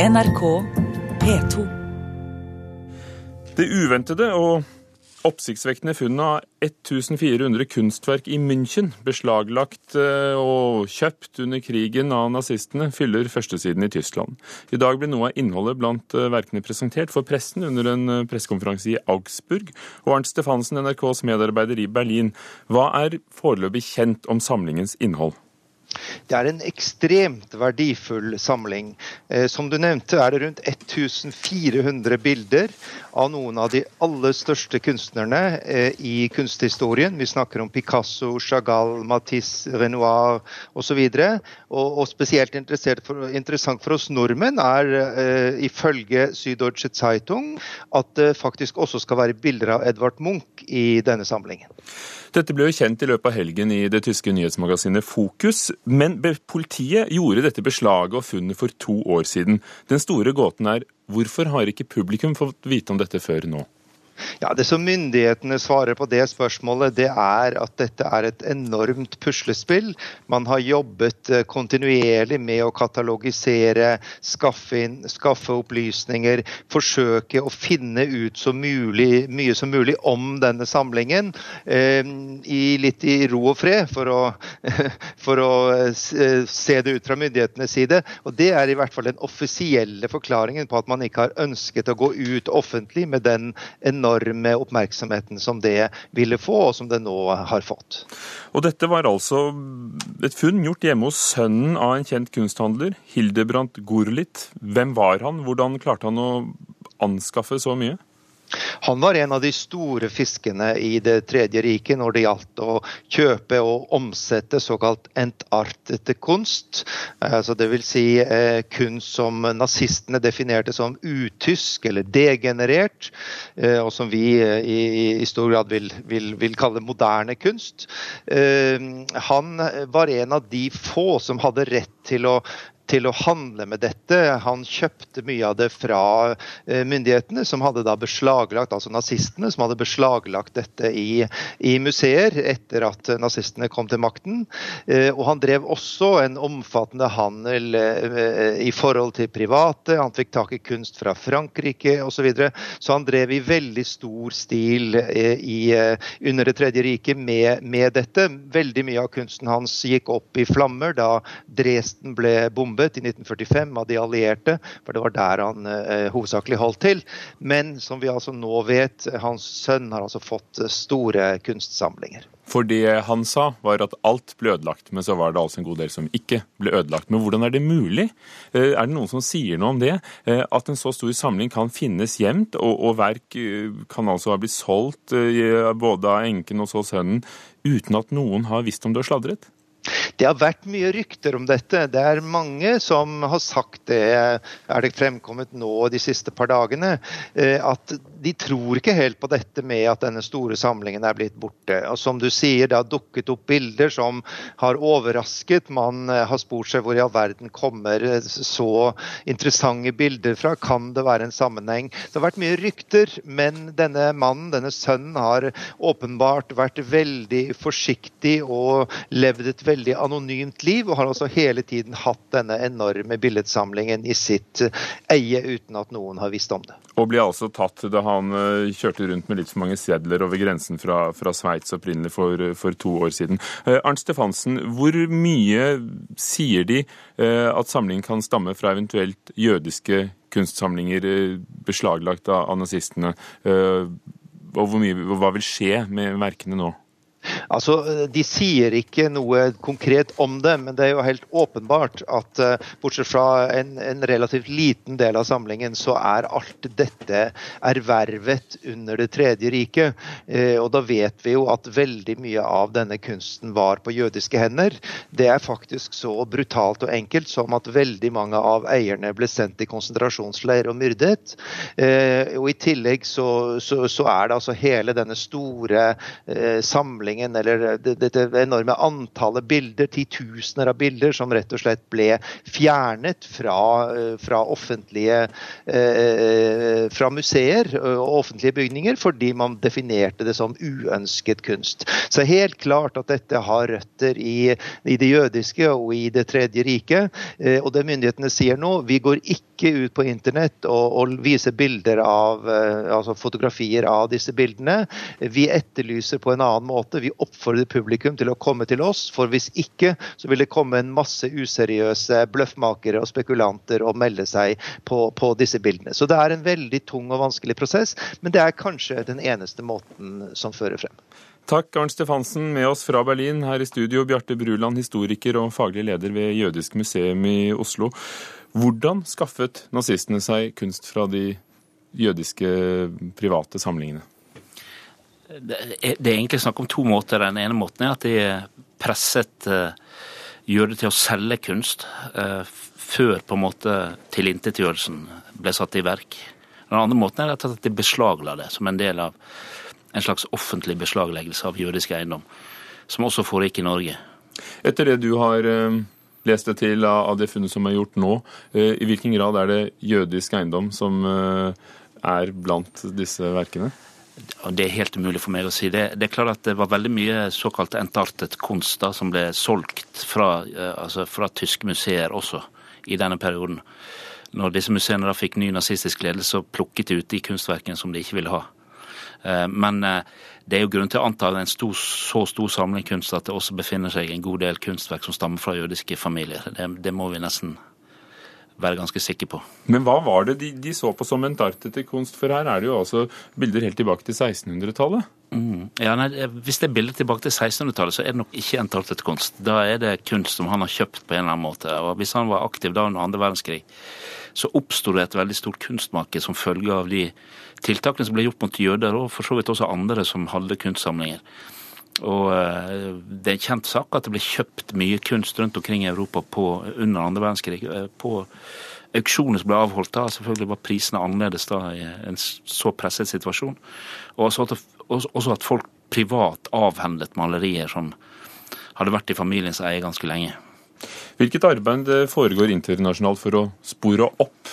NRK P2. Det uventede og oppsiktsvekkende funnet av 1400 kunstverk i München, beslaglagt eh, og kjøpt under krigen av nazistene, fyller førstesiden i Tyskland. I dag ble noe av innholdet blant eh, verkene presentert for pressen under en eh, pressekonferanse i Augsburg. Og Arnt Stefansen, NRKs medarbeider i Berlin, hva er foreløpig kjent om samlingens innhold? Det er en ekstremt verdifull samling. Eh, som du nevnte er det rundt 1400 bilder av noen av de aller største kunstnerne eh, i kunsthistorien. Vi snakker om Picasso, Chagall, Matisse, Renoir osv. Og, og spesielt for, interessant for oss nordmenn er uh, ifølge Süddeutsche Zeitung at det faktisk også skal være bilder av Edvard Munch i denne samlingen. Dette ble jo kjent i løpet av helgen i det tyske nyhetsmagasinet Fokus. Men politiet gjorde dette beslaget og funnet for to år siden. Den store gåten er hvorfor har ikke publikum fått vite om dette før nå? Ja, Det som myndighetene svarer på det spørsmålet, det er at dette er et enormt puslespill. Man har jobbet eh, kontinuerlig med å katalogisere, skaffe, inn, skaffe opplysninger, forsøke å finne ut så mulig, mye som mulig om denne samlingen. Eh, i, litt i ro og fred, for å, for å eh, se det ut fra myndighetenes side. Og Det er i hvert fall den offisielle forklaringen på at man ikke har ønsket å gå ut offentlig med den enorme enorme oppmerksomheten som det ville få, og som det nå har fått. Og Dette var altså et funn gjort hjemme hos sønnen av en kjent kunsthandler, Hildebrandt Gorlitt. Hvem var han? Hvordan klarte han å anskaffe så mye? Han var en av de store fiskene i Det tredje riket når det gjaldt å kjøpe og omsette såkalt entartete kunst. Altså Dvs. Si, eh, kunst som nazistene definerte som utysk eller degenerert, eh, og som vi eh, i, i, stor grad vil, vil, vil, kalle moderne kunst. Eh, han var en av de få som hadde rett til å til å handle med dette. Han kjøpte mye av det fra eh, myndighetene, som hadde da beslaglagt, altså nazistene, som hadde beslaglagt dette i, i museer etter at nazistene kom til makten. Eh, og han drev også en omfattende handel eh, i forhold til private. Han fikk tak i kunst fra Frankrike osv. Så, videre. så han drev i veldig stor stil i, under Det tredje riket med, med dette. Veldig mye av kunsten hans gikk opp i flammer da Dresden ble bombet bombet i 1945 av de allierte, for det var der han eh, hovedsakelig holdt til. Men som vi altså nå vet, hans sønn har altså fått eh, store kunstsamlinger. For det han sa, var at alt ble ødelagt, men så var det altså en god del som ikke ble ødelagt. Men hvordan er det mulig? Eh, er det noen som sier noe om det? Eh, at en så stor samling kan finnes gjemt, og, og verk kan altså ha blitt solgt både av enken og så sønnen, uten at noen har visst om det og sladret? Det har vært mye rykter om dette. Det er mange som har sagt det, er det fremkommet nå de siste par dagene, eh, at de tror ikke helt på dette med at denne store samlingen er blitt borte. Og som du sier, det har dukket opp bilder som har overrasket. Man eh, har spurt seg hvor i all verden kommer så interessante bilder fra. Kan det være en sammenheng? Det har vært mye rykter, men denne mannen, denne sønnen, har åpenbart vært veldig forsiktig og levd et veldig anonymt liv, og har altså hele tiden hatt denne enorme billedsamlingen i sitt eie uten at noen har visst om det. Og ble altså tatt da han eh, kjørte rundt med litt for mange sedler over grensen fra, fra Sveits opprinnelig for, for, to år siden. Eh, Arnt Stefansen, hvor mye sier de eh, at samlingen kan stamme fra eventuelt jødiske kunstsamlinger beslaglagt av nazistene? Og mye, hva vil skje med verkene nå? Altså, De sier ikke noe konkret om det, men det er jo helt åpenbart at uh, bortsett fra en, en, relativt liten del av samlingen, så er alt dette ervervet under Det tredje riket. Uh, og da vet vi jo at veldig mye av denne kunsten var på jødiske hender. Det er faktisk så brutalt og enkelt som at veldig mange av eierne ble sendt i konsentrasjonsleir og myrdet. Og I tillegg så, så, så, er det altså hele denne store samlingen eller dette enorme antallet bilder, titusener av bilder, som rett og slett ble fjernet fra, fra offentlige fra museer og offentlige bygninger fordi man definerte det som uønsket kunst. Så helt klart at dette har røtter i, i det jødiske og i Det tredje riket. Og det myndighetene sier nå, vi går ikke ut på internett og, og viser bilder av, altså fotografier av disse bildene. Vi etterlyser på en annen måte. Vi oppfordrer publikum til å komme til oss, for hvis ikke så vil det komme en masse useriøse bløffmakere og spekulanter og melde seg på, på disse bildene. Så det er en veldig tung og vanskelig prosess, men det er kanskje den eneste måten som fører frem. Takk, Arnt Stefansen, med oss fra Berlin. Her i studio, Bjarte Bruland, historiker og faglig leder ved Jødisk museum i Oslo. Hvordan skaffet nazistene seg kunst fra de jødiske private samlingene? Det er egentlig snakk om to måter. Den ene måten er at de presset eh, jøder til å selge kunst eh, før på en måte tilintetgjørelsen ble satt i verk. Den andre måten er at de beslagla det som en del av en slags offentlig beslagleggelse av jødisk eiendom, som også foregikk i Norge. Etter det du har eh, lest deg til av det funnet som er gjort nå, i hvilken grad er det jødisk eiendom som er blant disse verkene? Det er helt umulig for meg å si. Det, det er klart at det var veldig mye såkalt entartet kunst da, som ble solgt fra, eh, altså fra, tyske museer også i denne perioden. Når disse museene da fikk ny nazistisk ledelse, så plukket de ut de kunstverkene som de ikke ville ha. Eh, men eh, det er jo grunn til å anta en stor, så stor samling kunst at det også befinner seg en god del kunstverk som stammer fra jødiske familier. Det, det må vi nesten være ganske sikker på. Men hva var det de, de så på som entartete kunst? For her er det jo altså bilder helt tilbake til 1600-tallet. Mm. Ja, nei, Hvis det er bilder tilbake til 1600-tallet, så er det nok ikke entartet kunst. Da er det kunst som han har kjøpt på en eller annen måte. Og Hvis han var aktiv da under andre verdenskrig, så oppsto det et veldig stort kunstmarked som følge av de tiltakene som ble gjort mot jøder, og for så vidt også andre som hadde kunstsamlinger. Og eh, Det er en kjent sak at det ble kjøpt mye kunst rundt omkring i Europa på, under andre verdenskrig. Eh, på auksjoner som ble avholdt da, selvfølgelig var prisene annerledes da i en så presset situasjon. Og også at, også at folk privat avhendet malerier som hadde vært i familiens eie ganske lenge. Hvilket arbeid foregår internasjonalt for å spore opp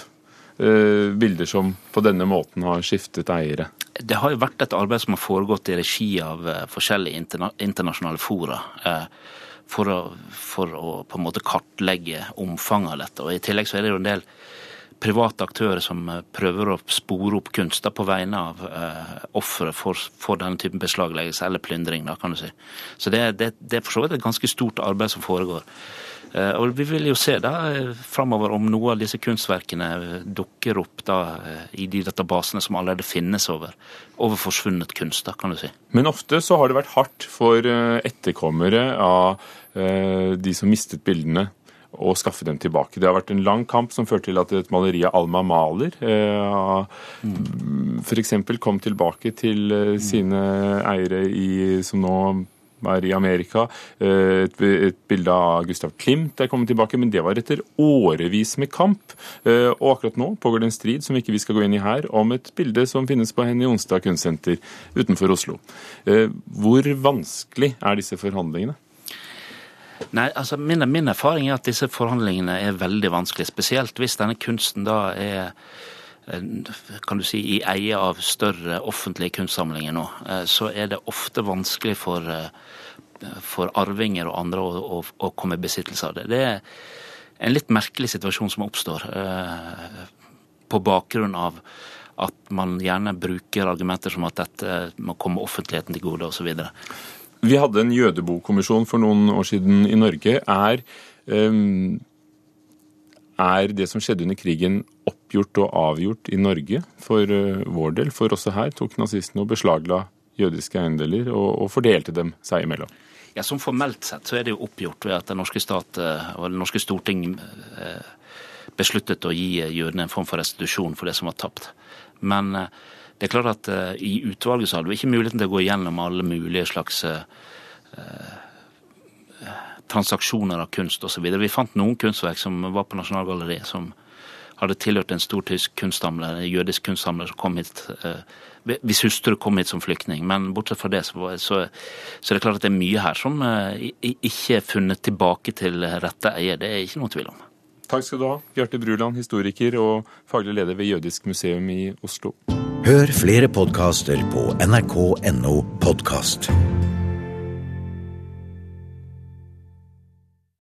eh, bilder som på denne måten har skiftet eiere? Det har jo vært et arbeid som har foregått i regi av eh, forskjellige interna internasjonale fora. Eh, for å, for å, på en måte kartlegge omfanget av dette. Og I tillegg så er det jo en del private aktører som eh, prøver å spore opp kunster på vegne av eh, ofre for, for, denne typen beslagleggelse eller plyndring. da, kan du si. Så det, det, det er for så vidt et ganske stort arbeid som foregår. Eh, og Vi vil jo se da eh, framover om noen av disse kunstverkene eh, dukker opp da i de databasene som allerede finnes over, over forsvunnet kunst. da, kan du si. Men ofte så har det vært hardt for etterkommere av de som mistet bildene å skaffe dem tilbake. Det har vært en lang kamp som førte til at et maleri av Alma Maler mm. f.eks. kom tilbake til sine eiere i, som nå er i Amerika. Eh, et, et bilde av Gustav Klimt er kommet tilbake, men det var etter årevis med kamp. Eh, og akkurat nå pågår det en strid som ikke vi skal gå inn i her, om et bilde som finnes på Henny Onsdag kunstsenter utenfor Oslo. Eh, hvor vanskelig er disse forhandlingene? Nei, altså min, min erfaring er at disse forhandlingene er veldig vanskelige. Spesielt hvis denne kunsten da er kan du si, i eie av større offentlige kunstsamlinger nå, eh, så er det ofte vanskelig for, eh, for arvinger og andre å, å, å, komme i besittelse av det. Det er en litt merkelig situasjon som oppstår eh, på bakgrunn av at man gjerne bruker argumenter som at dette må komme offentligheten til gode osv. Vi hadde en jødebokkommisjon for noen år siden i Norge. Er, er det som skjedde under krigen oppgjort og avgjort i Norge for uh, vår del? For også her tok nazistene og beslagla jødiske eiendeler og, og, fordelte dem seg imellom. Ja, Som formelt sett så er det jo oppgjort ved at den norske stat uh, og det norske storting uh, besluttet å gi jødene en form for restitusjon for det som var tapt. Men det er klart at i utvalget så hadde vi ikke muligheten til å gå igjennom alle mulige slags transaksjoner av kunst osv. Vi fant noen kunstverk som var på Nasjonalgalleriet som hadde tilhørt en stor tysk kunstsamler, en jødisk kunstsamler som kom hit eh, hvis hustru kom hit som flyktning. Men bortsett fra det, så, så, så er det klart at det er mye her som eh, ikke er funnet tilbake til rette eier. Det er ikke noe tvil om. Takk skal du ha, Bjarte Bruland, historiker og faglig leder ved Jødisk museum i Oslo. Hør flere podkaster på nrk.no podkast.